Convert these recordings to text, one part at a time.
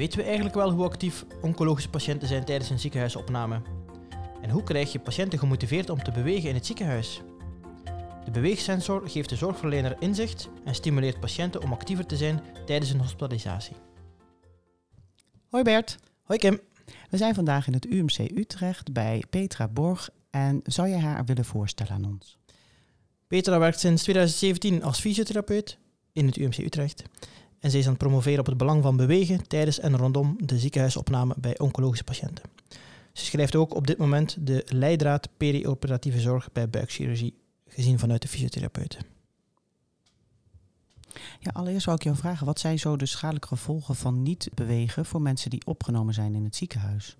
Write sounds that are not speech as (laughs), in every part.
Weten we eigenlijk wel hoe actief oncologische patiënten zijn tijdens een ziekenhuisopname? En hoe krijg je patiënten gemotiveerd om te bewegen in het ziekenhuis? De beweegsensor geeft de zorgverlener inzicht en stimuleert patiënten om actiever te zijn tijdens een hospitalisatie. Hoi Bert. Hoi Kim. We zijn vandaag in het UMC Utrecht bij Petra Borg en zou jij haar willen voorstellen aan ons? Petra werkt sinds 2017 als fysiotherapeut in het UMC Utrecht. En zij is aan het promoveren op het belang van bewegen tijdens en rondom de ziekenhuisopname bij oncologische patiënten. Ze schrijft ook op dit moment de leidraad perioperatieve zorg bij buikchirurgie, gezien vanuit de fysiotherapeuten. Ja, allereerst zou ik jou vragen, wat zijn zo de schadelijke gevolgen van niet bewegen voor mensen die opgenomen zijn in het ziekenhuis?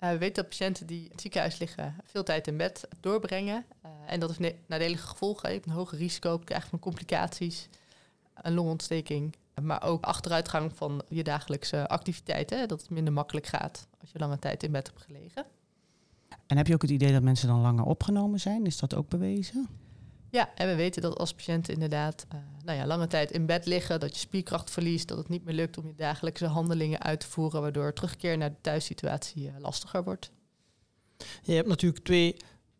Uh, we weten dat patiënten die in het ziekenhuis liggen veel tijd in bed doorbrengen. Uh, en dat heeft nadelige gevolgen. Je hebt een hoger risico op krijgen van complicaties, een longontsteking, maar ook achteruitgang van je dagelijkse activiteiten. Dat het minder makkelijk gaat als je lange tijd in bed hebt gelegen. En heb je ook het idee dat mensen dan langer opgenomen zijn? Is dat ook bewezen? Ja, en we weten dat als patiënten inderdaad uh, nou ja, lange tijd in bed liggen, dat je spierkracht verliest, dat het niet meer lukt om je dagelijkse handelingen uit te voeren, waardoor terugkeer naar de thuissituatie uh, lastiger wordt. Je hebt natuurlijk twee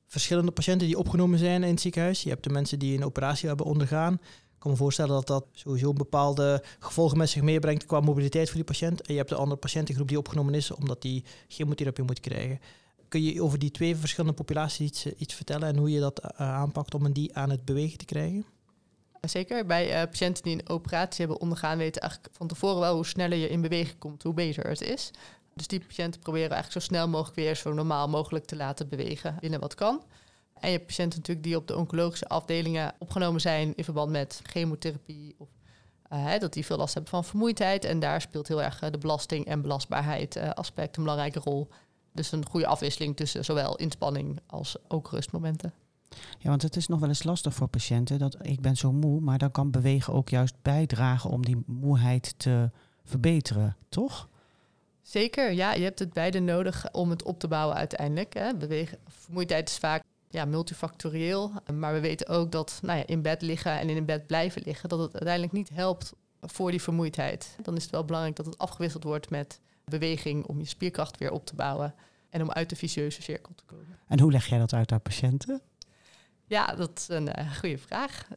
verschillende patiënten die opgenomen zijn in het ziekenhuis. Je hebt de mensen die een operatie hebben ondergaan. Ik kan me voorstellen dat dat sowieso een bepaalde gevolgen met zich meebrengt qua mobiliteit voor die patiënt. En je hebt de andere patiëntengroep die opgenomen is omdat die chemotherapie moet krijgen. Kun je over die twee verschillende populaties iets, iets vertellen en hoe je dat uh, aanpakt om die aan het bewegen te krijgen? Zeker. Bij uh, patiënten die een operatie hebben ondergaan, weten eigenlijk van tevoren wel hoe sneller je in beweging komt, hoe beter het is. Dus die patiënten proberen eigenlijk zo snel mogelijk weer zo normaal mogelijk te laten bewegen binnen wat kan. En je hebt patiënten natuurlijk die op de oncologische afdelingen opgenomen zijn in verband met chemotherapie of uh, dat die veel last hebben van vermoeidheid. En daar speelt heel erg de belasting en belastbaarheid uh, aspect een belangrijke rol. Dus een goede afwisseling tussen zowel inspanning als ook rustmomenten. Ja, want het is nog wel eens lastig voor patiënten dat ik ben zo moe, maar dan kan bewegen ook juist bijdragen om die moeheid te verbeteren, toch? Zeker, ja. Je hebt het beide nodig om het op te bouwen uiteindelijk. Hè. Bewegen, vermoeidheid is vaak ja, multifactorieel. Maar we weten ook dat nou ja, in bed liggen en in bed blijven liggen, dat het uiteindelijk niet helpt voor die vermoeidheid. Dan is het wel belangrijk dat het afgewisseld wordt met beweging om je spierkracht weer op te bouwen en om uit de vicieuze cirkel te komen. En hoe leg jij dat uit aan patiënten? Ja, dat is een uh, goede vraag.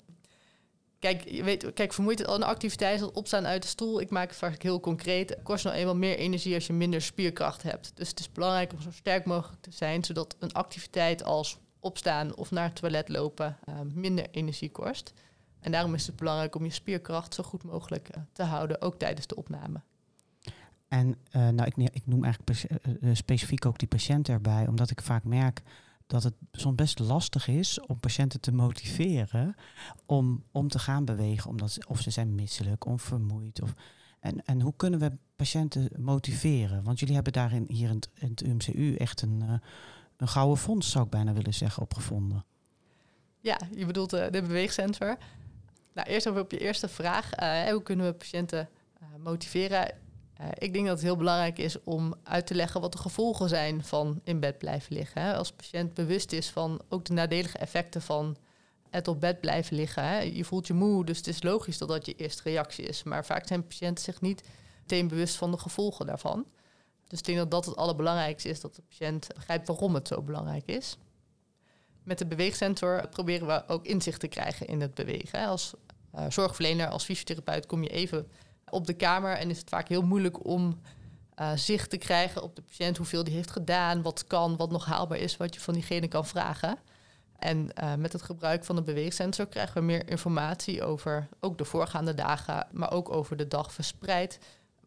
Kijk, je weet, kijk, vermoeidheid al een activiteit als opstaan uit de stoel. Ik maak het vaak heel concreet. Het kost nou eenmaal meer energie als je minder spierkracht hebt. Dus het is belangrijk om zo sterk mogelijk te zijn, zodat een activiteit als opstaan of naar het toilet lopen uh, minder energie kost. En daarom is het belangrijk om je spierkracht zo goed mogelijk uh, te houden, ook tijdens de opname. En uh, nou, ik, ik, noem eigenlijk specifiek ook die patiënt erbij, omdat ik vaak merk dat het soms best lastig is om patiënten te motiveren om, om te gaan bewegen, omdat of ze zijn misselijk of vermoeid. Of, en, en hoe kunnen we patiënten motiveren? Want jullie hebben daarin hier in het, in het UMCU echt een, een gouden fonds, zou ik bijna willen zeggen, opgevonden. Ja, je bedoelt uh, de beweegsensor. Nou, eerst over op je eerste vraag. Uh, hoe kunnen we patiënten motiveren? Uh, ik denk dat het heel belangrijk is om uit te leggen wat de gevolgen zijn van in bed blijven liggen. Hè. Als patiënt bewust is van ook de nadelige effecten van het op bed blijven liggen. Hè. Je voelt je moe, dus het is logisch dat dat je eerste reactie is. Maar vaak zijn patiënten zich niet meteen bewust van de gevolgen daarvan. Dus ik denk dat dat het allerbelangrijkste is, dat de patiënt begrijpt waarom het zo belangrijk is. Met de beweegsensor proberen we ook inzicht te krijgen in het bewegen. Als uh, zorgverlener, als fysiotherapeut kom je even op de kamer en is het vaak heel moeilijk om uh, zicht te krijgen op de patiënt, hoeveel die heeft gedaan, wat kan, wat nog haalbaar is, wat je van diegene kan vragen. En uh, met het gebruik van de beweegsensor krijgen we meer informatie over ook de voorgaande dagen, maar ook over de dag verspreid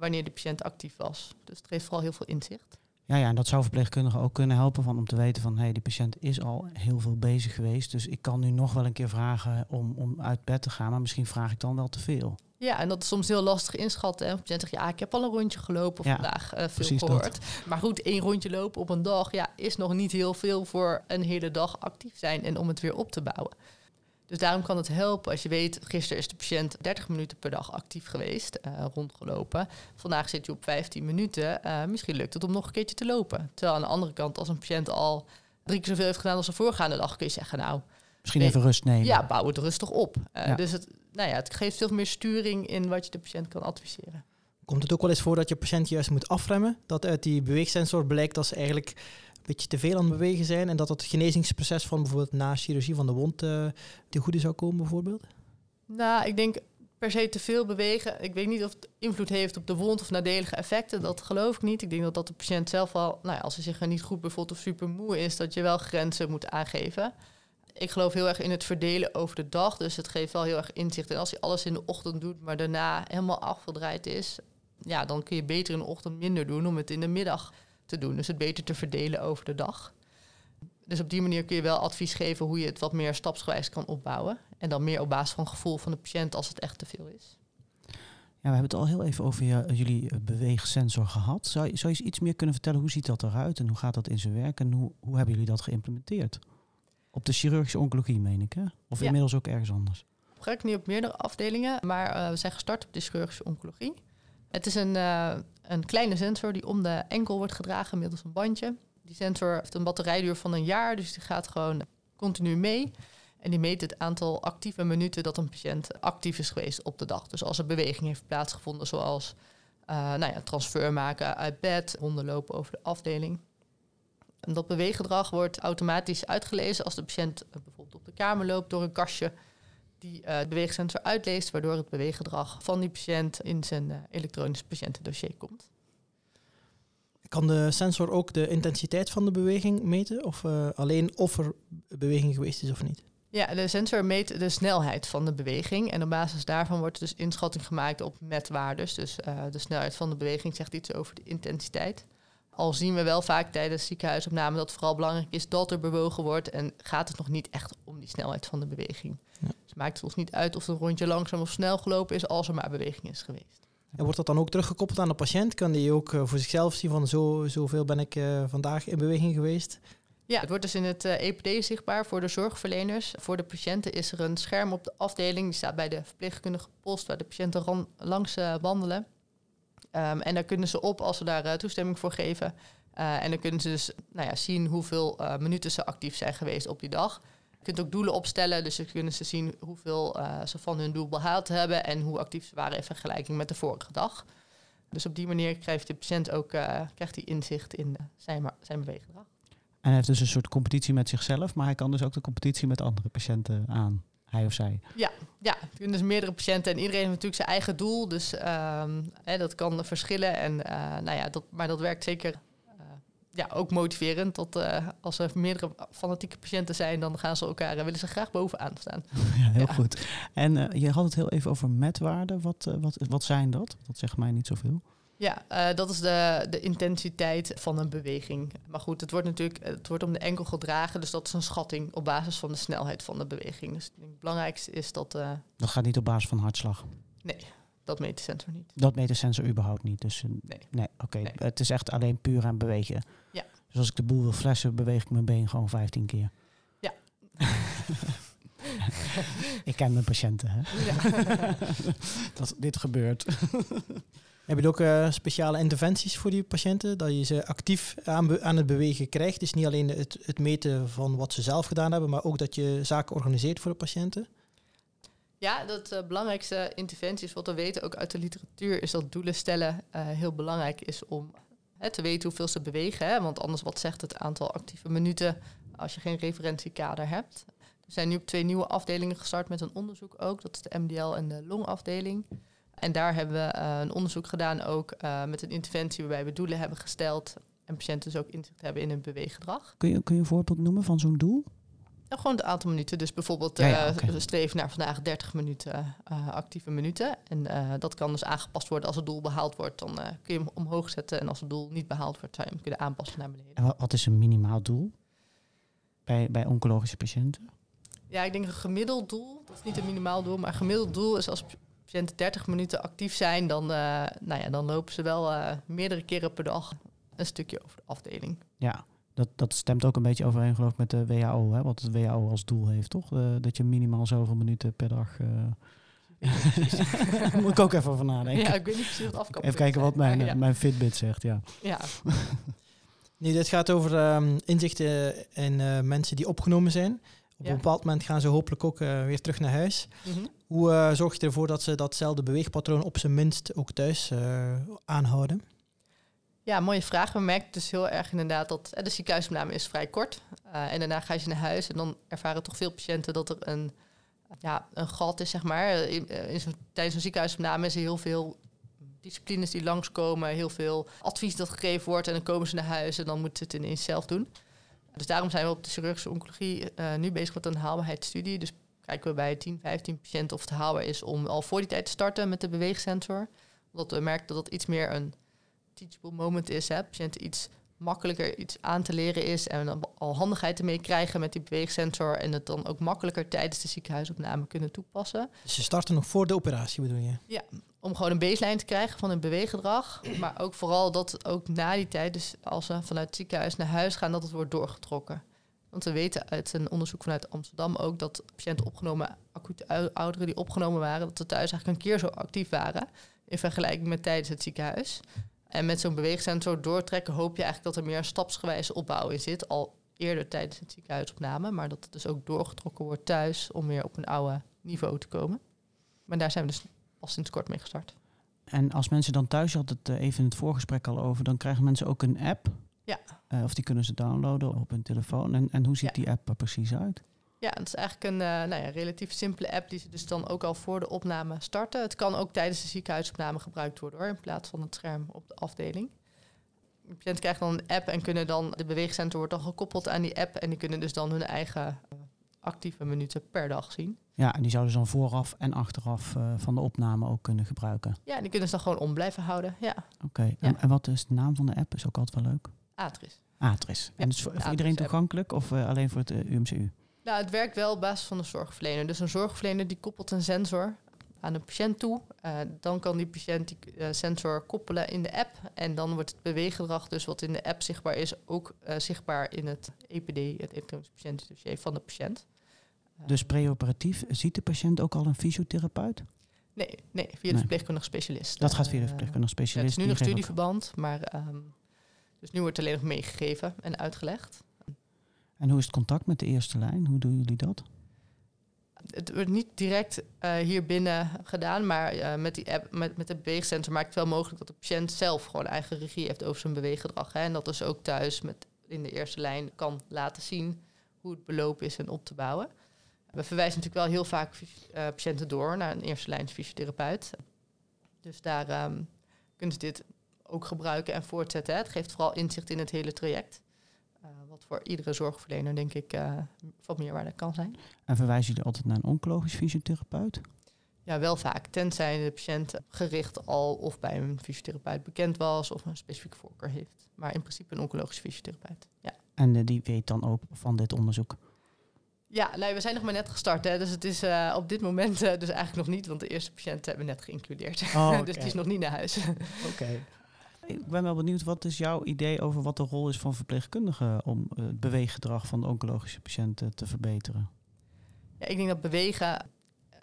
wanneer de patiënt actief was. Dus het geeft vooral heel veel inzicht. Ja, ja, en dat zou verpleegkundigen ook kunnen helpen van om te weten van hé, hey, die patiënt is al heel veel bezig geweest. Dus ik kan nu nog wel een keer vragen om, om uit bed te gaan, maar misschien vraag ik dan wel te veel. Ja, en dat is soms heel lastig inschatten. Een patiënt zegt, ja, ik heb al een rondje gelopen ja, vandaag, uh, veel gehoord. Dat. Maar goed, één rondje lopen op een dag ja, is nog niet heel veel voor een hele dag actief zijn en om het weer op te bouwen. Dus daarom kan het helpen als je weet, gisteren is de patiënt 30 minuten per dag actief geweest, uh, rondgelopen. Vandaag zit je op 15 minuten. Uh, misschien lukt het om nog een keertje te lopen. Terwijl aan de andere kant, als een patiënt al drie keer zoveel heeft gedaan als de voorgaande dag, kun je zeggen, nou... Misschien even rust nemen. Ja, bouw het rustig op. Uh, ja. Dus het, nou ja, het geeft veel meer sturing in wat je de patiënt kan adviseren. Komt het ook wel eens voor dat je patiënt juist moet afremmen? Dat uit die beweegsensor blijkt dat ze eigenlijk een beetje te veel aan bewegen zijn en dat het genezingsproces van bijvoorbeeld na chirurgie van de wond uh, te goede zou komen bijvoorbeeld? Nou, ik denk per se te veel bewegen. Ik weet niet of het invloed heeft op de wond of nadelige effecten. Dat geloof ik niet. Ik denk dat dat de patiënt zelf wel, nou ja, als hij zich er niet goed bevoelt of super moe is, dat je wel grenzen moet aangeven. Ik geloof heel erg in het verdelen over de dag. Dus het geeft wel heel erg inzicht. En als je alles in de ochtend doet, maar daarna helemaal afgedraaid is, ja, dan kun je beter in de ochtend minder doen om het in de middag te doen. Dus het beter te verdelen over de dag. Dus op die manier kun je wel advies geven hoe je het wat meer stapsgewijs kan opbouwen. En dan meer op basis van gevoel van de patiënt als het echt te veel is. Ja, we hebben het al heel even over je, jullie beweegsensor gehad. Zou je, zou je iets meer kunnen vertellen? Hoe ziet dat eruit en hoe gaat dat in zijn werk? En hoe, hoe hebben jullie dat geïmplementeerd? Op de chirurgische oncologie, meen ik, hè? Of inmiddels ook ergens anders? We gebruiken nu op meerdere afdelingen, maar uh, we zijn gestart op de chirurgische oncologie. Het is een, uh, een kleine sensor die om de enkel wordt gedragen middels een bandje. Die sensor heeft een batterijduur van een jaar, dus die gaat gewoon continu mee. En die meet het aantal actieve minuten dat een patiënt actief is geweest op de dag. Dus als er beweging heeft plaatsgevonden, zoals uh, nou ja, transfer maken uit bed, lopen over de afdeling. En dat beweeggedrag wordt automatisch uitgelezen als de patiënt bijvoorbeeld op de kamer loopt door een kastje die uh, de beweegsensor uitleest, waardoor het beweeggedrag van die patiënt in zijn uh, elektronisch patiëntendossier komt. Kan de sensor ook de intensiteit van de beweging meten? Of uh, alleen of er beweging geweest is of niet? Ja, de sensor meet de snelheid van de beweging. En op basis daarvan wordt dus inschatting gemaakt op metwaardes. Dus de snelheid van de beweging zegt iets over de intensiteit. Al zien we wel vaak tijdens ziekenhuisopname dat het vooral belangrijk is dat er bewogen wordt. En gaat het nog niet echt om die snelheid van de beweging. Ja. Dus maakt het ons niet uit of het een rondje langzaam of snel gelopen is, als er maar beweging is geweest. En wordt dat dan ook teruggekoppeld aan de patiënt? Kan die ook uh, voor zichzelf zien van zo, zoveel ben ik uh, vandaag in beweging geweest? Ja, het wordt dus in het uh, eh, EPD zichtbaar voor de zorgverleners. Voor de patiënten is er een scherm op de afdeling. Die staat bij de verpleegkundige post waar de patiënten langs wandelen. Um, en daar kunnen ze op als ze daar toestemming voor geven. en dan kunnen ze dus nou ja, zien hoeveel minuten ze actief zijn geweest op die dag. Je kunt ook doelen opstellen, dus dan kunnen ze zien hoeveel ze van hun doel behaald hebben en hoe actief ze waren in vergelijking met de vorige dag. Dus op die manier krijgt de patiënt ook krijgt hij inzicht in zijn, zijn beweeggedrag. En hij heeft dus een soort competitie met zichzelf, maar hij kan dus ook de competitie met andere patiënten aan, hij of zij. Ja, ja het kunnen dus meerdere patiënten en iedereen heeft natuurlijk zijn eigen doel. Dus um, hè, dat kan verschillen. En, nou ja, dat, maar dat werkt zeker ja, ook motiverend. Dat uh, als er meerdere fanatieke patiënten zijn, dan gaan ze elkaar uh, willen ze graag bovenaan staan. (laughs) Ja, heel goed. En je had het heel even over metwaarden. Wat, wat, wat zijn dat? Dat zegt mij niet zoveel. Ja, dat is de, de intensiteit van een beweging. Maar goed, het wordt natuurlijk het wordt om de enkel gedragen, dus dat is een schatting op basis van de snelheid van de beweging. Dus het belangrijkste is dat. dat gaat niet op basis van hartslag. Nee, dat meet de sensor niet. Dat meet de sensor überhaupt niet. Dus nee, nee oké. Het is echt alleen puur aan bewegen. Ja. Dus als ik de boel wil flessen, beweeg ik mijn been gewoon 15 keer. (laughs) Ik ken mijn patiënten, hè? Ja. (laughs) dat dit gebeurt. (laughs) Heb je ook uh, speciale interventies voor die patiënten? Dat je ze actief aan, aan het bewegen krijgt. Dus niet alleen het, het meten van wat ze zelf gedaan hebben, maar ook dat je zaken organiseert voor de patiënten? Ja, dat uh, belangrijkste interventie is wat we weten ook uit de literatuur, is dat doelen stellen uh, heel belangrijk is om hè, te weten hoeveel ze bewegen. Hè, want anders wat zegt het aantal actieve minuten als je geen referentiekader hebt. We zijn nu op twee nieuwe afdelingen gestart met een onderzoek ook. Dat is de MDL en de longafdeling. En daar hebben we uh, een onderzoek gedaan ook met een interventie waarbij we doelen hebben gesteld en patiënten dus ook inzicht hebben in hun beweeggedrag. Kun je, kun je een voorbeeld noemen van zo'n doel? Nou, gewoon het aantal minuten. Dus bijvoorbeeld ja, ja, uh, streven naar vandaag 30 minuten actieve minuten. En dat kan dus aangepast worden als het doel behaald wordt. Dan kun je hem omhoog zetten. En als het doel niet behaald wordt, zou je hem kunnen aanpassen naar beneden. En wat is een minimaal doel bij, bij oncologische patiënten? Ja, ik denk een gemiddeld doel. Dat is niet een minimaal doel. Maar een gemiddeld doel is als patiënten 30 minuten actief zijn. Dan, nou ja, dan lopen ze wel meerdere keren per dag een stukje over de afdeling. Ja, dat, dat stemt ook een beetje overeen geloof ik met de WHO, hè, wat het WHO als doel heeft, toch? Uh, dat je minimaal zoveel minuten per dag... Uh, (laughs) moet ik ook even over nadenken. Ja, ik weet niet precies wat. Even kijken wat mijn, ja. mijn Fitbit zegt, ja. Ja. (laughs) nee, dit gaat over um, inzichten in uh, mensen die opgenomen zijn Op een bepaald moment gaan ze hopelijk ook eh, weer terug naar huis. Mhm. Hoe eh, zorg je ervoor dat ze datzelfde beweegpatroon op zijn minst ook thuis eh, aanhouden? Ja, mooie vraag. We merken dus heel erg inderdaad dat de ziekenhuisopname is vrij kort. En daarna ga je naar huis en dan ervaren toch veel patiënten dat er een, ja, een gat is, zeg maar. In, in zo'n- tijdens een ziekenhuisopname is er heel veel disciplines die langskomen, heel veel advies dat gegeven wordt en dan komen ze naar huis en dan moeten ze het ineens zelf doen. Dus daarom zijn we op de chirurgische oncologie eh, nu bezig met een haalbaarheidsstudie. Dus kijken we bij 10, 15 patiënten of het haalbaar is om al voor die tijd te starten met de beweegsensor. Omdat we merken dat het iets meer een teachable moment is. Hè? Patiënten iets makkelijker iets aan te leren is en dan al handigheid ermee krijgen met die beweegsensor en het dan ook makkelijker tijdens de ziekenhuisopname kunnen toepassen. Dus ze starten nog voor de operatie, bedoel je? Om gewoon een baseline te krijgen van hun beweeggedrag. Maar ook vooral dat ook na die tijd, dus als ze vanuit het ziekenhuis naar huis gaan, dat het wordt doorgetrokken. Want we weten uit een onderzoek vanuit Amsterdam ook dat patiënten opgenomen, acute ou- ouderen die opgenomen waren, dat ze thuis eigenlijk een keer zo actief waren in vergelijking met tijdens het ziekenhuis. En met zo'n beweegsensor doortrekken hoop je eigenlijk dat er meer een stapsgewijze opbouw in zit, al eerder tijdens het ziekenhuisopname, maar dat het dus ook doorgetrokken wordt thuis om weer op een oude niveau te komen. Maar daar zijn we dus pas sinds kort mee gestart. En als mensen dan thuis, je had het eh, even in het voorgesprek al over, dan krijgen mensen ook een app. Ja. Eh, of die kunnen ze downloaden op hun telefoon. En, en hoe ziet Ja. die app er precies uit? Ja, het is eigenlijk een eh, nou ja, relatief simpele app die ze dus dan ook al voor de opname starten. Het kan ook tijdens de ziekenhuisopname gebruikt worden hoor, in plaats van het scherm op de afdeling. De patiënt krijgt dan een app en kunnen dan, de beweegsensor wordt dan gekoppeld aan die app en die kunnen dus dan hun eigen eh, actieve minuten per dag zien. Ja, en die zouden ze dan vooraf en achteraf eh, van de opname ook kunnen gebruiken. Ja, en die kunnen ze dan gewoon om blijven houden. Ja, Oké, Ja. en, en wat is de naam van de app? Is ook altijd wel leuk. Atris. Atris. Ja, en is voor, voor iedereen toegankelijk of alleen voor het UMCU? Nou, het werkt wel op basis van de zorgverlener. Dus een zorgverlener die koppelt een sensor aan een patiënt toe. Eh, dan kan die patiënt die eh, sensor koppelen in de app. En dan wordt het beweeggedrag, dus wat in de app zichtbaar is, ook eh, zichtbaar in het EPD, het elektronisch patiëntendossier van de patiënt. Dus preoperatief, ziet de patiënt ook al een fysiotherapeut? nee, nee, via de Nee. verpleegkundig specialist. Dat gaat via de Eh, verpleegkundige ja, het specialist. is nu nog studieverband, maar ehm, dus nu wordt het alleen nog meegegeven en uitgelegd. En hoe is het contact met de eerste lijn? Hoe doen jullie dat? Het wordt niet direct eh, hier binnen gedaan, maar eh, met, die app, met, met de beweegsensor maakt het wel mogelijk dat de patiënt zelf gewoon eigen regie heeft over zijn beweeggedrag. Hè, en dat dus ook thuis met, in de eerste lijn kan laten zien hoe het belopen is en op te bouwen. We verwijzen natuurlijk wel heel vaak eh, patiënten door naar een eerste lijns fysiotherapeut. Dus daar ehm, kunnen dit ook gebruiken en voortzetten. Hè. Het geeft vooral inzicht in het hele traject. Wat voor iedere zorgverlener denk ik eh, van meerwaarde kan zijn. En verwijzen jullie altijd naar een oncologisch fysiotherapeut? Ja, wel vaak. Tenzij de patiënt gericht al of bij een fysiotherapeut bekend was of een specifieke voorkeur heeft. Maar in principe een oncologisch fysiotherapeut. Ja, En eh, die weet dan ook van dit onderzoek. ja nee, we zijn nog maar net gestart. Hè, dus het is eh, op dit moment dus eigenlijk nog niet, want de eerste patiënt hebben we net geïncludeerd. Oh, (laughs) dus die is nog niet naar huis. Oké. Ik ben wel benieuwd, wat is jouw idee over wat de rol is van verpleegkundigen om eh, het beweeggedrag van de oncologische patiënten te verbeteren? ja, ik denk dat bewegen eh,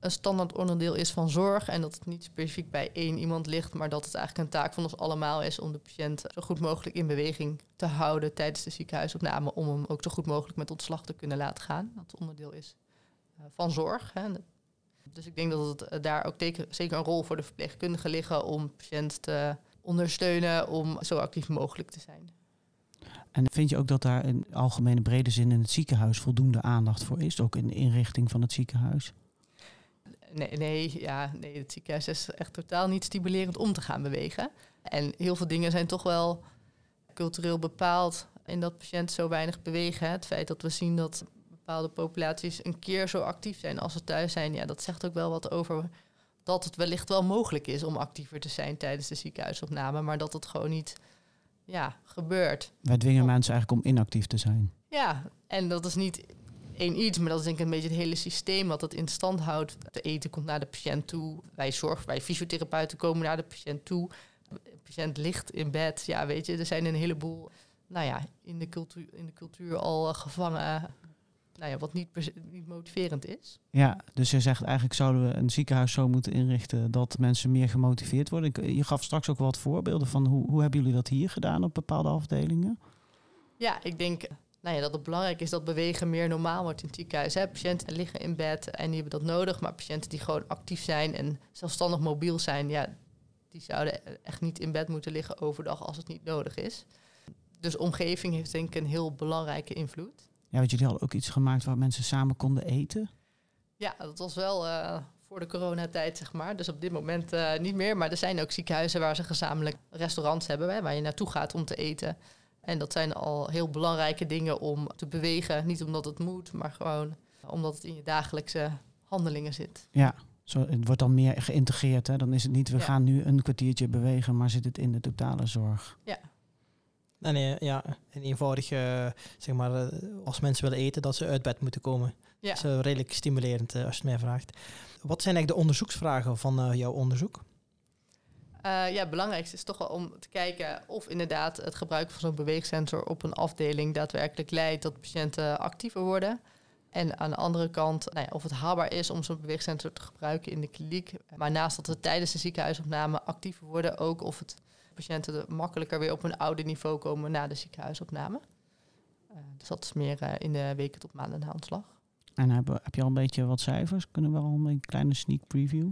een standaard onderdeel is van zorg en dat het niet specifiek bij één iemand ligt, maar dat het eigenlijk een taak van ons allemaal is om de patiënt zo goed mogelijk in beweging te houden tijdens de ziekenhuisopname, om hem ook zo goed mogelijk met ontslag te kunnen laten gaan. Dat onderdeel is eh, van zorg. Hè. Dus ik denk dat het daar ook zeker een rol voor de verpleegkundigen liggen om de patiënt te ondersteunen om zo actief mogelijk te zijn. En vind je ook dat daar in algemene brede zin in het ziekenhuis voldoende aandacht voor is? Ook in de inrichting van het ziekenhuis? Nee, nee, ja, nee, het ziekenhuis is echt totaal niet stimulerend om te gaan bewegen. En heel veel dingen zijn toch wel cultureel bepaald in dat patiënten zo weinig bewegen. Het feit dat we zien dat bepaalde populaties een keer zo actief zijn als ze thuis zijn, ja, dat zegt ook wel wat over dat het wellicht wel mogelijk is om actiever te zijn tijdens de ziekenhuisopname, maar dat het gewoon niet ja, gebeurt. Wij dwingen mensen eigenlijk om inactief te zijn. Ja, en dat is niet één iets, maar dat is denk ik een beetje het hele systeem wat het in stand houdt. De eten komt naar de patiënt toe. Wij zorg, wij fysiotherapeuten komen naar de patiënt toe. De patiënt ligt in bed. Ja, weet je, er zijn een heleboel, nou ja, in de cultuur, in de cultuur al gevangen. Nou ja, wat niet, niet motiverend is. Ja, dus je zegt eigenlijk zouden we een ziekenhuis zo moeten inrichten dat mensen meer gemotiveerd worden. Ik- Je gaf straks ook wat voorbeelden van hoe, hoe hebben jullie dat hier gedaan op bepaalde afdelingen? Ja, ik denk nou ja, dat het belangrijk is dat bewegen meer normaal wordt in het ziekenhuis. Hè. Patiënten liggen in bed en die hebben dat nodig. Maar patiënten die gewoon actief zijn en zelfstandig mobiel zijn, ja, die zouden echt niet in bed moeten liggen overdag als het niet nodig is. Dus omgeving heeft denk ik een heel belangrijke invloed. Ja, want jullie hadden ook iets gemaakt waar mensen samen konden eten. Ja, dat was wel uh, voor de coronatijd, zeg maar. Dus op dit moment uh, niet meer. Maar er zijn ook ziekenhuizen waar ze gezamenlijk restaurants hebben, hè, waar je naartoe gaat om te eten. En dat zijn al heel belangrijke dingen om te bewegen. Niet omdat het moet, maar gewoon omdat het in je dagelijkse handelingen zit. Ja, zo, het wordt dan meer geïntegreerd. Hè? Dan is het niet, we gaan nu een kwartiertje bewegen, maar zit het in de totale zorg. Ja. En nee, ja, en eenvoudig, uh, zeg maar, uh, als mensen willen eten, dat ze uit bed moeten komen. Ja. Dat is uh, redelijk stimulerend als je het mij vraagt. Wat zijn eigenlijk de onderzoeksvragen van jouw onderzoek? Uh, ja, het belangrijkste is toch wel om te kijken of inderdaad het gebruik van zo'n beweegsensor op een afdeling daadwerkelijk leidt tot patiënten actiever worden. En aan de andere kant, nou ja, of het haalbaar is om zo'n beweegsensor te gebruiken in de kliniek. Maar naast dat we tijdens de ziekenhuisopname actiever worden, ook of het patiënten makkelijker weer op een oude niveau komen na de ziekenhuisopname. Uh, dus dat is meer uh, in de weken tot maanden na ontslag. En heb, heb je al een beetje wat cijfers? Kunnen we al een kleine sneak preview?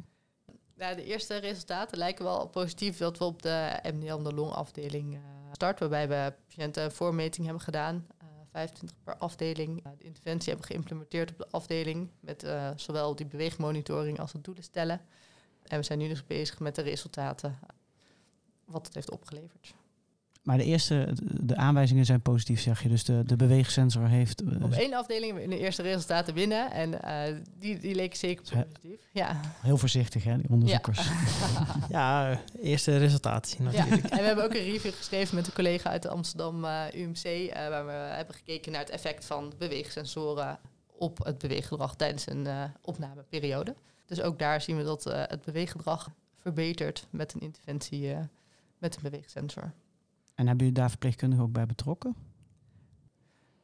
Nou, de eerste resultaten lijken wel positief dat we op de MDL, de longafdeling, uh, starten. Waarbij we patiënten een voormeting hebben gedaan. Uh, 25 per afdeling. De interventie hebben geïmplementeerd op de afdeling. Met zowel die beweegmonitoring als het doelen stellen. En we zijn nu dus bezig met de resultaten. Wat het heeft opgeleverd. Maar de eerste, de aanwijzingen zijn positief, zeg je. Dus de, de beweegsensor heeft... Uh, Op één afdeling we de eerste resultaten binnen. En uh, die, die leken zeker positief. Ja. Heel voorzichtig, hè, die onderzoekers. Ja, (laughs) ja eerste resultaten zien natuurlijk. Ja. En we hebben ook een review geschreven met een collega uit de Amsterdam uh, UMC... waar we hebben gekeken naar het effect van beweegsensoren... op het beweeggedrag tijdens een opnameperiode. Dus ook daar zien we dat het beweeggedrag verbetert... met een interventie met een beweegsensor. En hebben jullie daar verpleegkundigen ook bij betrokken?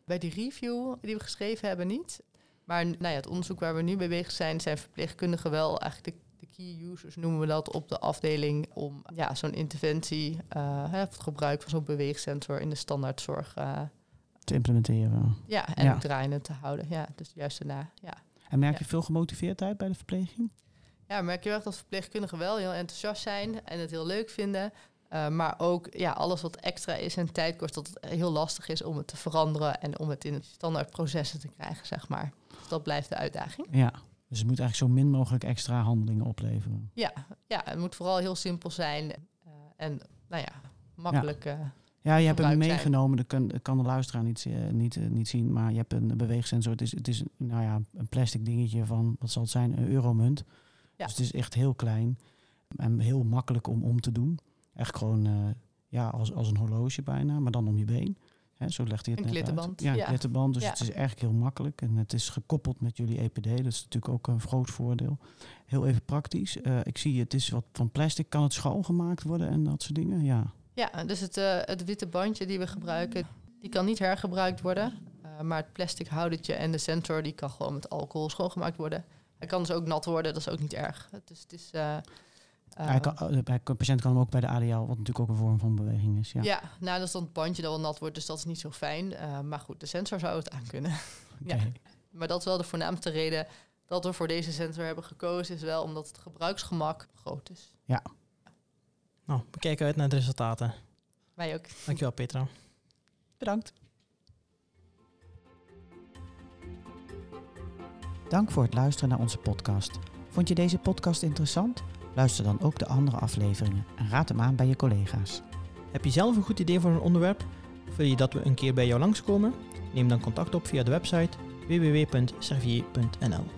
Bij die review die we geschreven hebben niet. Maar nou ja, het onderzoek waar we nu mee bezig zijn, zijn verpleegkundigen wel eigenlijk de, de key users, noemen we dat, op de afdeling om ja, zo'n interventie, uh, het gebruik van zo'n beweegsensor in de standaardzorg uh, te implementeren. Ja, en ja. draaiende te houden. Ja, dus juist daarna. Ja. En merk je ja. veel gemotiveerdheid bij de verpleging? Ja, merk je wel dat verpleegkundigen wel heel enthousiast zijn en het heel leuk vinden. Uh, maar ook ja, alles wat extra is en tijd kost, dat het heel lastig is om het te veranderen en om het in standaard processen te krijgen, zeg maar. Dus dat blijft de uitdaging. Ja, dus het moet eigenlijk zo min mogelijk extra handelingen opleveren. Ja, ja het moet vooral heel simpel zijn uh, en nou ja, makkelijk. Ja. Uh, ja, je hebt hem meegenomen. Dat kan, kan de luisteraar niet, niet, niet zien. Maar je hebt een beweegsensor. Het is, het is nou ja, een plastic dingetje van, wat zal het zijn, een euromunt. Ja. Dus het is echt heel klein en heel makkelijk om om te doen. Echt gewoon uh, ja, als, als een horloge bijna, maar dan om je been. Hè, zo legt hij het een net klittenband. uit. Ja, een klittenband. Dus ja. het is eigenlijk heel makkelijk. En het is gekoppeld met jullie EPD. Dat is natuurlijk ook een groot voordeel. Heel even praktisch. Uh, ik zie het is wat van plastic. Kan het schoongemaakt worden en dat soort dingen? Ja. Ja, dus het, uh, het witte bandje die we gebruiken, die kan niet hergebruikt worden. Uh, maar het plastic houdertje en de sensor, die kan gewoon met alcohol schoongemaakt worden. Hij kan dus ook nat worden, dat is ook niet erg. Dus het is... Hij kan, de patiënt kan hem ook bij de ADL, wat natuurlijk ook een vorm van beweging is. Ja, ja nou dat is dan het bandje dat wel nat wordt, dus dat is niet zo fijn. Uh, maar goed, de sensor zou het aankunnen. Okay. (laughs) ja. Maar dat is wel de voornaamste reden dat we voor deze sensor hebben gekozen, is wel omdat het gebruiksgemak groot is. Ja. Nou, we kijken uit naar de resultaten. Wij ook. Dankjewel Petra. Bedankt. Dank voor het luisteren naar onze podcast. Vond je deze podcast interessant? Luister dan ook de andere afleveringen en raad hem aan bij je collega's. Heb je zelf een goed idee voor een onderwerp? Of wil je dat we een keer bij jou langskomen? Neem dan contact op via de website www.servier.nl.